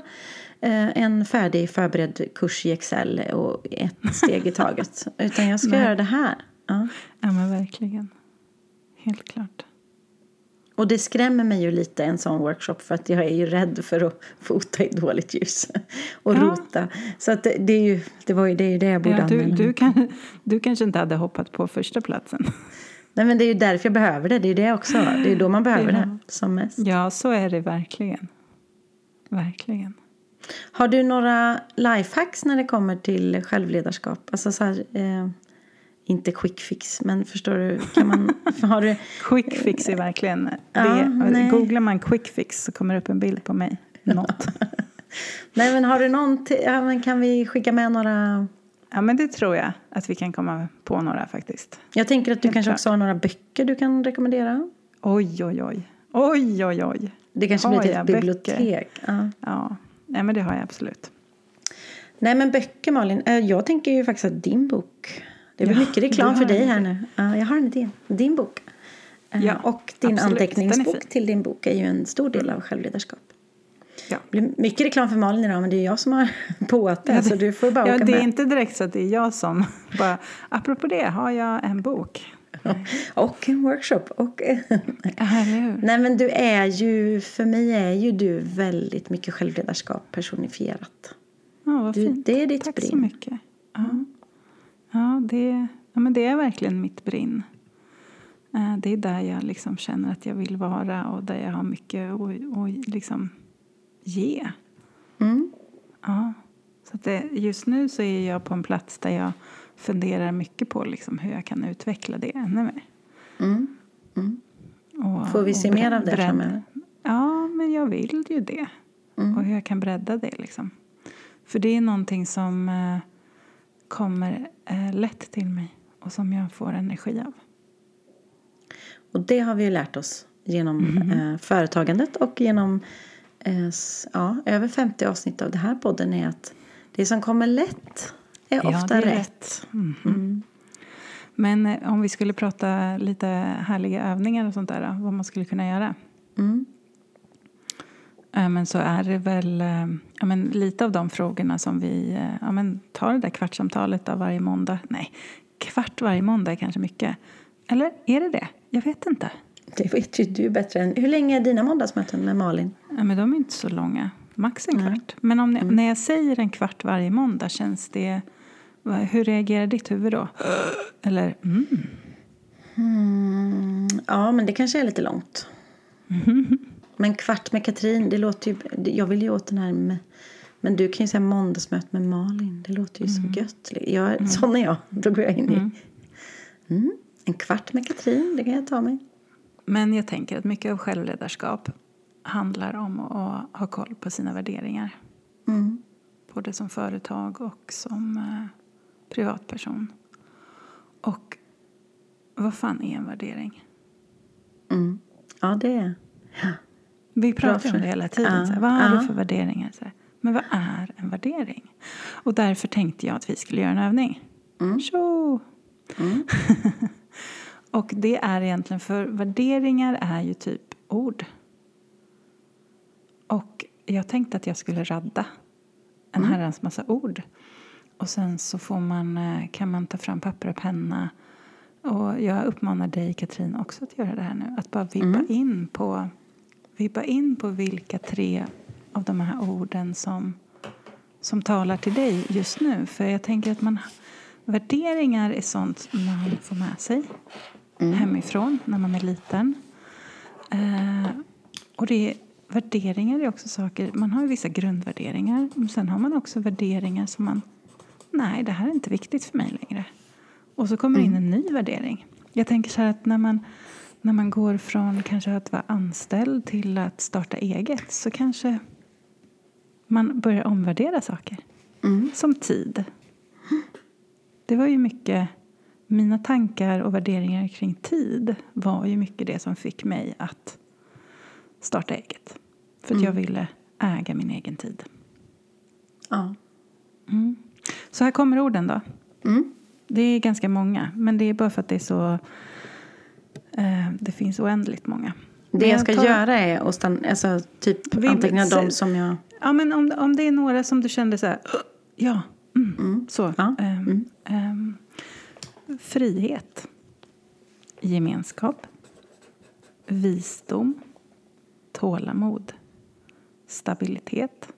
eh, en färdig förberedd kurs i Excel och ett steg i taget. *laughs* Utan jag ska Nej. göra det här. Ja. Ja, men verkligen. Helt klart. Och det skrämmer mig ju lite en sån workshop för att jag är ju rädd för att fota i dåligt ljus *laughs* och Ja. rota. Så att det, det är ju det, var ju, det, är ju det jag borde Ja, du, använda. du, kan, du kanske inte hade hoppat på första platsen. *laughs* Nej men det är ju därför jag behöver det. Det är ju det också. Det är då man behöver Ja. det som mest. Ja, så är det verkligen. Verkligen. Har du några lifehacks när det kommer till självledarskap? Alltså så här, eh, inte quick fix, men förstår du? Kan man, *laughs* har du, Quick fix är verkligen... Ja, det, nej. googlar man quick fix så kommer det upp en bild på mig. Något. *laughs* nej men har du någon, t- ja, men kan vi skicka med några? Ja, men det tror jag att vi kan komma på några faktiskt. Jag tänker att du Helt kanske klart. också har några böcker du kan rekommendera? Oj, oj, oj. Oj, oj, oj. Det kanske Har blir ett bibliotek. Ja. Ja, nej, men det har jag absolut. Nej men böcker Malin, Eh, jag tänker ju faktiskt att din bok. Det är väl Ja, mycket reklam för dig här nu. Ja, jag har en idé. Din bok. Eh, Ja, och din absolut. Är anteckningsbok. Mm. till din bok är ju en stor del av självledarskap. Ja. Det blir mycket reklam för Malin idag men det är jag som har *laughs* påat det. så du får bara ja, åka det är med. inte direkt så att det är jag som *laughs* bara, apropå det har jag en bok. Och en workshop. Och? *laughs* Nej men du är ju, för mig är ju du väldigt mycket självledarskap personifierat. Ja, vad Du, fint. det är ditt Tack brinn. så mycket. Ja, ja, det, ja men det är verkligen mitt brinn. Eh, Det är där jag liksom känner att jag vill vara och där jag har mycket att, liksom ge. Mm. Ja. Så det, just nu så är jag på en plats där jag funderar mycket på liksom hur jag kan utveckla det ännu mer. Mm. Mm. Och, Får vi se mer av det framöver? Ja, men jag vill ju det. Mm. Och hur jag kan bredda det liksom. För det är någonting som eh, kommer eh, lätt till mig och som jag får energi av. Och det har vi ju lärt oss genom Mhm. eh, företagandet och genom eh, ja, över 50 avsnitt av den här podden är att det som kommer lätt är Ja, ofta är rätt. Mhm. Mm. Men eh, om vi skulle prata lite härliga övningar och sånt där, vad man skulle kunna göra. Mm. Eh, Men så är det väl eh, ja, men lite av de frågorna som vi eh, ja, men tar det där kvartssamtalet av varje måndag. Nej, kvart varje måndag är kanske mycket. Eller är det det? Jag vet inte. Det vet ju du bättre än... Hur länge är dina måndagsmöten med Malin? Ja, men de är inte så långa. Max en Nej. kvart. Men om ni, när jag säger en kvart varje måndag, känns det... Hur reagerar ditt huvud då? Eller mm. Mm, ja, men det kanske är lite långt. *laughs* Men kvart med Katrin, det låter ju... Jag vill ju åt den här med... Men du kan ju säga måndagsmöte med Malin. Det låter ju så gött. Jag, Sån är jag. Då går jag in i... Mm. En kvart med Katrin, det kan jag ta mig. Men jag tänker att mycket av självledarskap handlar om att ha koll på sina värderingar. Mm. Både som företag och som eh, privatperson. Och vad fan är en värdering? Mm. Ja, det är... Ja. Vi pratar om det hela tiden. Ja, Så här, vad har ja. du för värderingar? Så här, men vad är en värdering? Och därför tänkte jag att vi skulle göra en övning. Mm. Tjo! Mm. *laughs* Och det är egentligen, för värderingar är ju typ ord. Och jag tänkte att jag skulle radda en Mm. herrans massa ord. Och sen så får man, eh, kan man ta fram papper och penna. Och jag uppmanar dig Katrin också att göra det här nu. Att bara vibba, Mm. in, på, vibba in på vilka tre av de här orden som, som talar till dig just nu. För jag tänker att man, värderingar är sånt man får med sig hemifrån när man är liten. Eh, och det är, värderingar är också saker, man har vissa grundvärderingar. Men sen har man också värderingar som man, nej det här är inte viktigt för mig längre. Och så kommer in en ny värdering. Jag tänker så här att när man, när man går från kanske att vara anställd till att starta eget så kanske man börjar omvärdera saker. Mm. Som tid. Det var ju mycket, mina tankar och värderingar kring tid var ju mycket det som fick mig att starta eget. För att jag ville äga min egen tid. Ja. Mm. Så här kommer orden då. Mm. Det är ganska många, men det är bara för att det är så... Eh, det finns oändligt många. Det Men jag ska tar- göra är att stanna, alltså, typ anteckna se- de som jag... Ja, men om, om det är några som du kände så här... Ja, mm, så. Ja, Ehm, ehm, frihet. Gemenskap. Visdom. Tålamod. Stabilitet.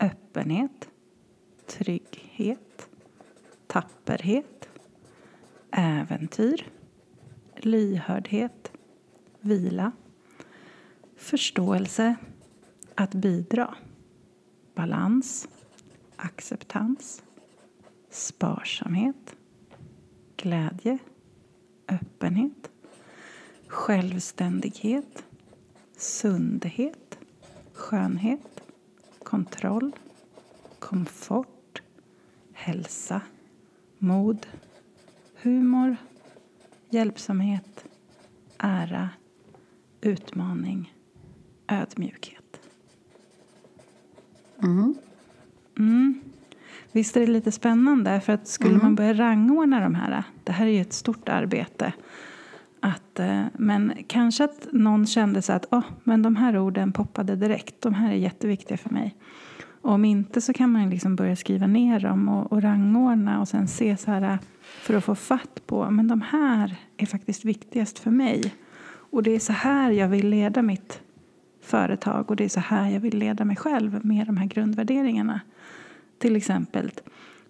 Öppenhet. Trygghet. Tapperhet. Äventyr. Lyhördhet. Vila. Förståelse. Att bidra. Balans. Acceptans. Sparsamhet. Glädje. Öppenhet. Självständighet. Sundhet. Skönhet. Kontroll. Komfort. Hälsa. Mod. Humor. Hjälpsamhet. Ära. utmaning, ödmjukhet. Mm. Mm. Visst är det lite spännande? För att skulle Mm. man börja rangordna de här, det här är ju ett stort arbete. Att, eh, men kanske att någon kände så att oh, men de här orden poppade direkt, de här är jätteviktiga för mig. Och om inte så kan man liksom börja skriva ner dem och, och rangordna och sen se så här äh, för att få fatt på men de här är faktiskt viktigast för mig. Och det är så här jag vill leda mitt företag och det är så här jag vill leda mig själv med de här grundvärderingarna. Till exempel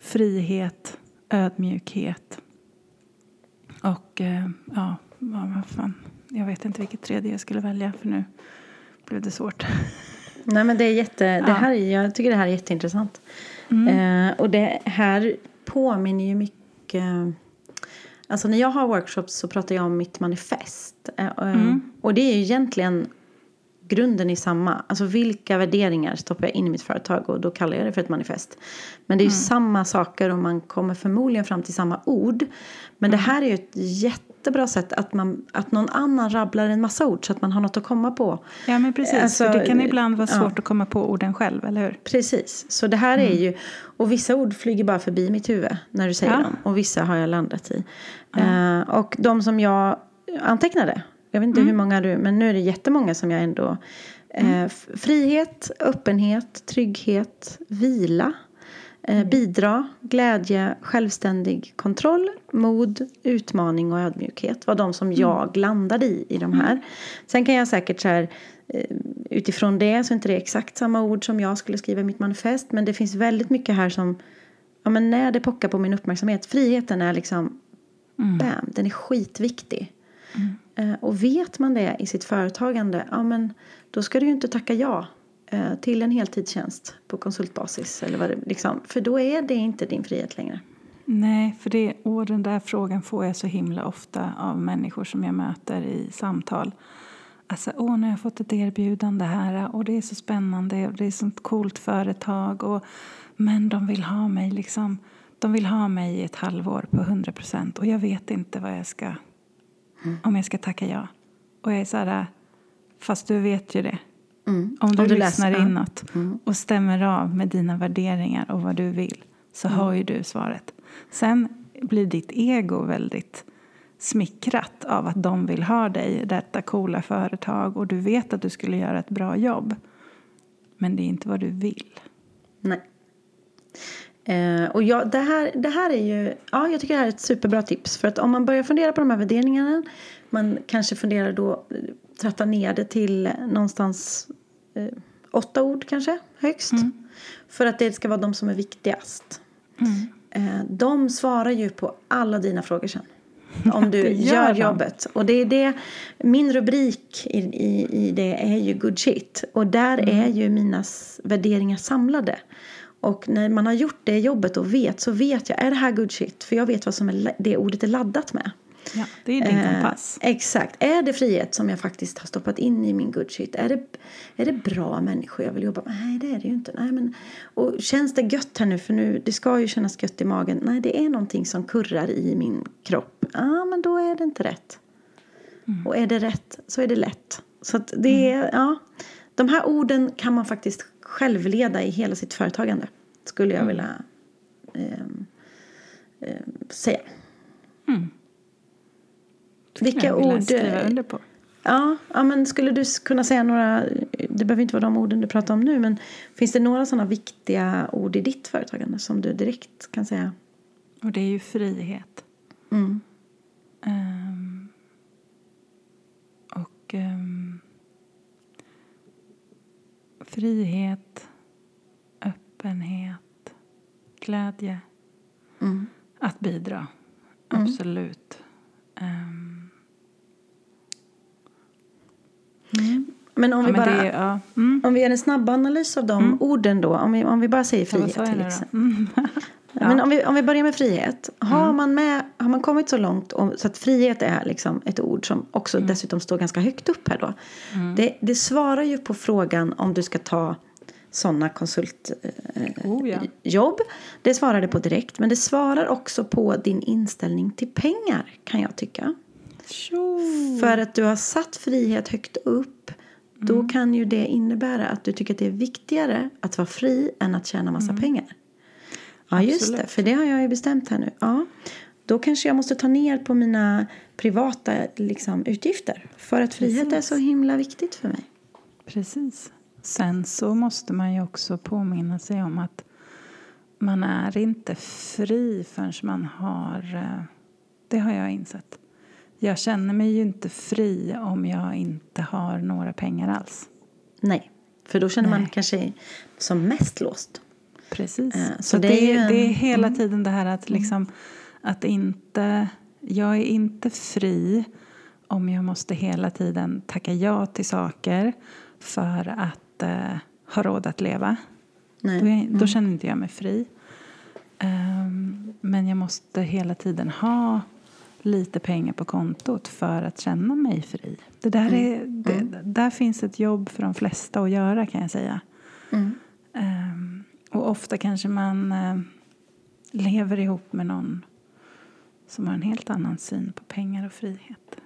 frihet, ödmjukhet och äh, ja, vad fan. Jag vet inte vilket tredje jag skulle välja för nu blev det svårt. *laughs* Nej men det är jätte, det Ja. här, är- jag tycker det här är jätteintressant. Eh, och det här påminner ju mycket Alltså när jag har workshops så pratar jag om mitt manifest. Eh, eh, Och det är ju egentligen grunden i samma. Alltså vilka värderingar stoppar jag in i mitt företag och då kallar jag det för ett manifest. Men det är ju samma saker och man kommer förmodligen fram till samma ord. Men det här är ju ett jättebra sätt att, man, att någon annan rabblar en massa ord så att man har något att komma på. Ja men precis, Alltså, för det kan ibland vara ja. svårt att komma på orden själv, eller hur? Precis, så det här är ju, och vissa ord flyger bara förbi mitt huvud när du säger Ja. dem. Och vissa har jag landat i. Eh, och de som jag antecknade, jag vet inte hur många du, men nu är det jättemånga som jag ändå, eh, f- frihet, öppenhet, trygghet, vila, eh, bidra, glädje, självständig kontroll, mod, utmaning och ödmjukhet var de som jag landade i, i de här. Sen kan jag säkert så här, eh, utifrån det så är inte det exakt samma ord som jag skulle skriva i mitt manifest. Men det finns väldigt mycket här som, ja men när det pockar på min uppmärksamhet. Friheten är liksom, bam, den är skitviktig. Eh, och vet man det i sitt företagande, ja men då ska du ju inte tacka ja eh, till en heltidstjänst på konsultbasis. Eller vad det, liksom, för då är det inte din frihet längre. Nej, för det, och den där frågan får jag så himla ofta av människor som jag möter i samtal. Alltså, åh, nu har jag fått ett erbjudande här och det är så spännande och det är sånt coolt företag. Och, men de vill ha mig liksom, de vill ha mig i ett halvår på 100 procent och jag vet inte vad jag ska, om jag ska tacka ja. Och jag är så här, fast du vet ju det. Mm. Om du, Om du lyssnar läser, inåt och stämmer av med dina värderingar och vad du vill så har ju du svaret. Sen blir ditt ego väldigt smickrat av att de vill ha dig detta coola företag och du vet att du skulle göra ett bra jobb. Men det är inte vad du vill. Nej. Eh, och jag, det, här, det här är ju, ja jag tycker det här är ett superbra tips. För att om man börjar fundera på de här värderingarna. Man kanske funderar då, eh, tratta ner det till någonstans eh, åtta ord kanske, högst. För att det ska vara de som är viktigast. Eh, de svarar ju på alla dina frågor sen. Om du *laughs* gör gör jobbet. Och det är det, min rubrik i, i, i det är ju good shit. Och där är ju mina värderingar samlade. Och när man har gjort det jobbet och vet så vet jag, är det här good shit? För jag vet vad som är, det ordet är laddat med. Ja, det är din Eh, kompass. exakt. Är det frihet som jag faktiskt har stoppat in i min good shit? Är det, är det bra människor jag vill jobba med? Nej, det är det ju inte. Nej, men, och känns det gött här nu? För nu, det ska ju kännas gött i magen. Nej, det är någonting som kurrar i min kropp. Ja, men då är det inte rätt. Och är det rätt så är det lätt. Så det är, ja. De här orden kan man faktiskt självleda i hela sitt företagande. Skulle jag vilja ehm, ehm, säga. Vilka jag ord? skriva under på. Ja, ja, men skulle du kunna säga några, det behöver inte vara de orden du pratar om nu, men finns det några sådana viktiga ord i ditt företagande som du direkt kan säga? Och det är ju frihet. Mm. Ehm, och ehm, frihet, öppenhet, glädje. Mm. Att bidra, absolut. Ehm, Men om ja, vi men bara, det, ja. mm. om vi gör en snabb analys av de orden då, om vi, om vi bara säger Ja, frihet jag till exempel. Mm. Ja. *laughs* Men om vi, om vi börjar med frihet. Har, man med, har man kommit så långt om, så att frihet är liksom ett ord som också Mm. dessutom står ganska högt upp här då. Det, det svarar ju på frågan om du ska ta sådana konsultjobb. Oh, ja. jobb. Det svarar det på direkt. Men det svarar också på din inställning till pengar kan jag tycka. Tjo. För att du har satt frihet högt upp då Mm. kan ju det innebära att du tycker att det är viktigare att vara fri än att tjäna massa pengar. Ja, just det. Mm. Absolut. För det har jag ju bestämt här nu. Ja, då kanske jag måste ta ner på mina privata liksom, utgifter. För att frihet är Precis. så himla viktigt för mig. Precis. Sen så måste man ju också påminna sig om att man är inte fri förrän man har... eh, Det har jag insett. Jag känner mig ju inte fri om jag inte har några pengar alls. Nej, för då känner man Nej. kanske som mest låst. Precis. Eh, så så det det, är det är hela tiden det här att liksom att inte... Jag är inte fri om jag måste hela tiden tacka ja till saker för att eh, ha råd att leva. Nej. Då, är, då känner inte jag mig fri. Ehm, men jag måste hela tiden ha lite pengar på kontot för att känna mig fri. Det där, är, det, där finns ett jobb för de flesta att göra kan jag säga. Mm. Ehm, och ofta kanske man eh, lever ihop med någon som har en helt annan syn på pengar och frihet.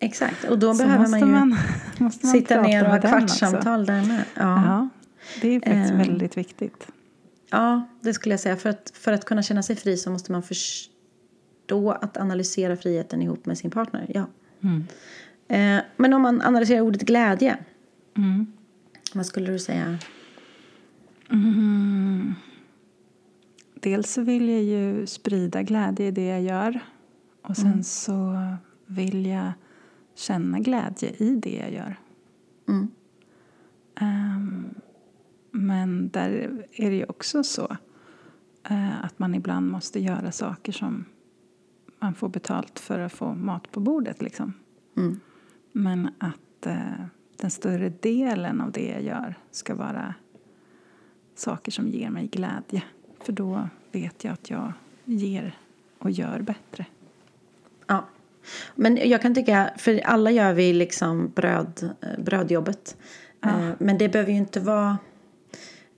Exakt, och då Så behöver man ju man, *laughs* man sitta ner och ha kvartssamtal där med. Ja. Ja, det är faktiskt Ehm. väldigt viktigt. Ja, det skulle jag säga. För att, för att kunna känna sig fri så måste man förstå att analysera friheten ihop med sin partner. Ja. Mm. Eh, men om man analyserar ordet glädje, Mm. vad skulle du säga? Mm. Dels vill jag ju sprida glädje i det jag gör. Och sen så vill jag känna glädje i det jag gör. Mm. Ehm, men där är det ju också så eh, att man ibland måste göra saker som man får betalt för att få mat på bordet. Liksom. Mm. Men att eh, den större delen av det jag gör ska vara saker som ger mig glädje. För då vet jag att jag ger och gör bättre. Ja. Men jag kan tycka, för alla gör vi liksom bröd, eh, brödjobbet. Eh, Men det behöver ju inte vara...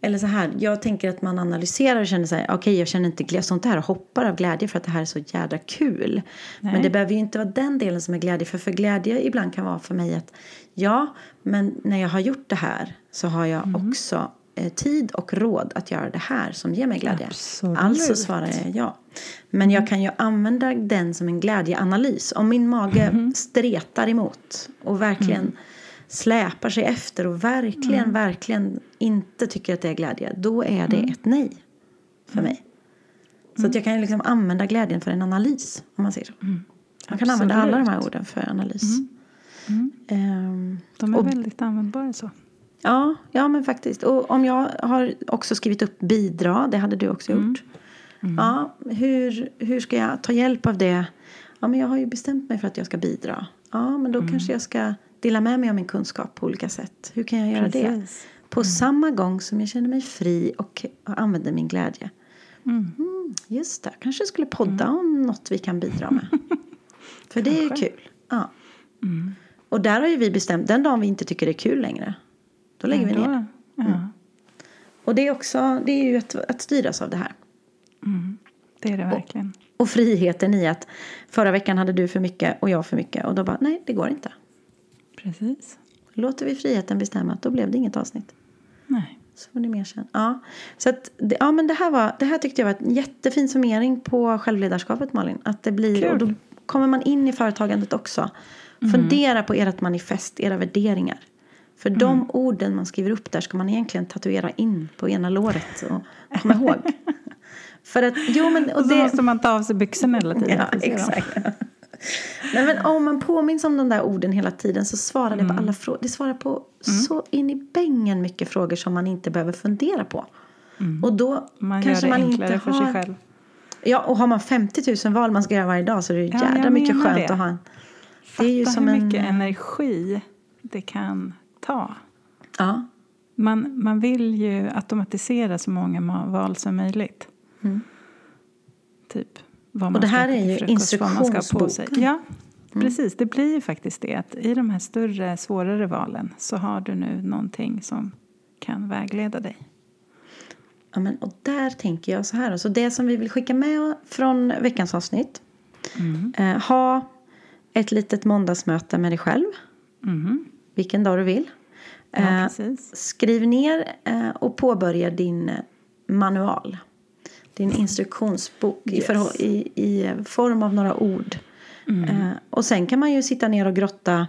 Eller så här, jag tänker att man analyserar och känner så här, okej jag känner inte glädje, jag står inte här och hoppar av glädje för att det här är så jädra kul. Men Nej. det behöver ju inte vara den delen som är glädje, för för glädje ibland kan vara för mig att ja, men när jag har gjort det här så har jag också eh, tid och råd att göra det här som ger mig glädje. Absolut. Alltså svarar jag ja. Men jag kan ju använda den som en glädjeanalys. Om min mage stretar emot och verkligen släpar sig efter och verkligen, verkligen inte tycker att det är glädje. Då är det ett nej för mig. Så att jag kan liksom använda glädjen för en analys. Om man säger så. Man kan använda alla de här orden för analys. Ehm, De är Och- väldigt användbara så. Ja, ja men faktiskt. Och om jag har också skrivit upp bidra, det hade du också gjort. Ja, hur, hur ska jag ta hjälp av det? Ja, men jag har ju bestämt mig för att jag ska bidra. Ja, men då kanske jag ska dela med mig av min kunskap på olika sätt. Hur kan jag göra det? Precis. På samma gång som jag känner mig fri och använder min glädje. Mm. Mm, just det, kanske skulle podda om något vi kan bidra med. *laughs* För det är ju kul. Ja. Mm. Och där har ju vi bestämt, den dagen vi inte tycker det är kul längre, då lägger vi ner. Ja, Och det är också, det är ju att, att styras av det här. mm. det är det verkligen. Och friheten i att förra veckan hade du för mycket och jag för mycket. Och då bara, nej det går inte. Precis. Låter vi friheten bestämma, då blev det inget avsnitt. Nej. Så får ni mer sen. Ja, så att, det, ja men det här, var, det här tyckte jag var en jättefin summering på självledarskapet Malin. Att det blir, Kul. och då kommer man in i företagandet också. Fundera på ert manifest, era värderingar. För de orden man skriver upp där ska man egentligen tatuera in på ena låret och komma ihåg. *laughs* För att, jo men, och Och så det, måste man ta av sig byxorna hela tiden. Ja, exakt. Nej, men om man påminns om de där orden hela tiden så svarar det på Mm. alla frågor. Det svarar på så in i bängen mycket frågor som man inte behöver fundera på. Och då Mm. Man kanske man inte för har... sig själv. Ja, och har man 50 000 val man ska göra varje dag så är det Ja, jädra jag mycket skönt det. att ha en... Fatta Det är ju som hur en... mycket energi det kan ta. Ja, Man, man vill ju automatisera så många val som möjligt. Typ vad Mm. det här är ju frukost, instruktionsboken. Ja, precis. Det blir ju faktiskt det. Att I de här större, svårare valen så har du nu någonting som kan vägleda dig. ja men, och där tänker jag så här. Så det som vi vill skicka med från veckans avsnitt. Mm. Eh, ha ett litet måndagsmöte med dig själv. Mhm. Vilken dag du vill. Ja, Eh. Skriv ner eh, och påbörja din manual. Din instruktionsbok i, Yes. förhå- i, i form av några ord. Eh, och sen kan man ju sitta ner och grotta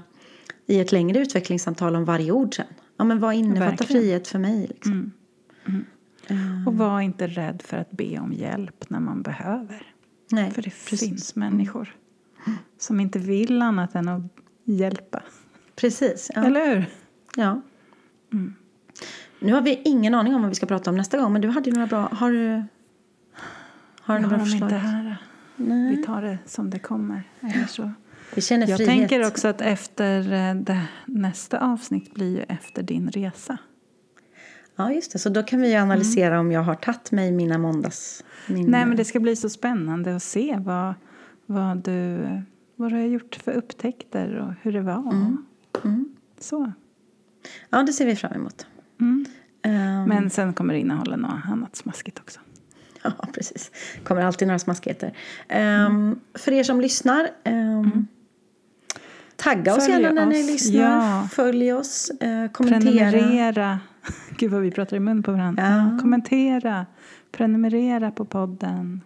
i ett längre utvecklingssamtal om varje ord sen. Ja, men vad innefattar Verkligen. frihet för mig? Liksom? Och var inte rädd för att be om hjälp när man behöver. Nej, För det precis. finns människor som inte vill annat än att hjälpa. Precis, ja. Eller hur? ja. Nu har vi ingen aning om vad vi ska prata om nästa gång. Men du hade några bra... Har du, har du Jag några förslag? inte här. Nej. Vi tar det som det kommer. Eller så. Vi känner Jag frihet. tänker också att efter eh, det, nästa avsnitt blir ju efter din resa. Ja, just det. Så då kan vi analysera om jag har tagit mig mina måndags... Min, Nej, men det ska bli så spännande att se vad, vad, du, vad du har gjort för upptäckter och hur det var. Mm. Så. Ja, det ser vi fram emot. Mm. Ehm, Men sen kommer det innehålla något annat smaskigt också. *laughs* Ja, precis. kommer alltid några smaskigheter. Ehm, För er som lyssnar, ehm, tagga oss gärna när ni lyssnar. ja. Följ oss, eh, kommentera. Prenumerera. *laughs* Gud vad vi pratar i mun på varandra. Ja. Kommentera. Prenumerera på podden.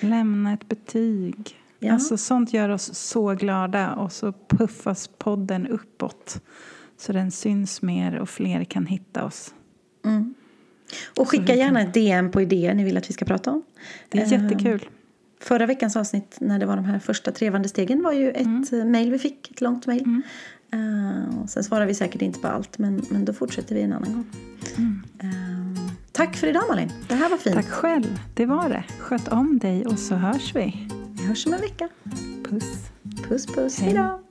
Lämna ett betyg. Ja. Alltså, sånt gör oss så glada och så puffas podden uppåt. Så den syns mer och fler kan hitta oss. Mm. Och skicka gärna ett DM på idéer ni vill att vi ska prata om. Det är Ehm, jättekul. Förra veckans avsnitt när det var de här första trevande stegen var ju ett mm. mejl vi fick, ett långt mejl. Mm. Uh, sen svarar vi säkert inte på allt men, men då fortsätter vi en annan gång. Ehm, tack för idag Malin, det här var fint. Tack själv. Det var det. Sköt om dig och så hörs vi. Vi hörs om en vecka. Puss. Puss puss, Hej. hejdå!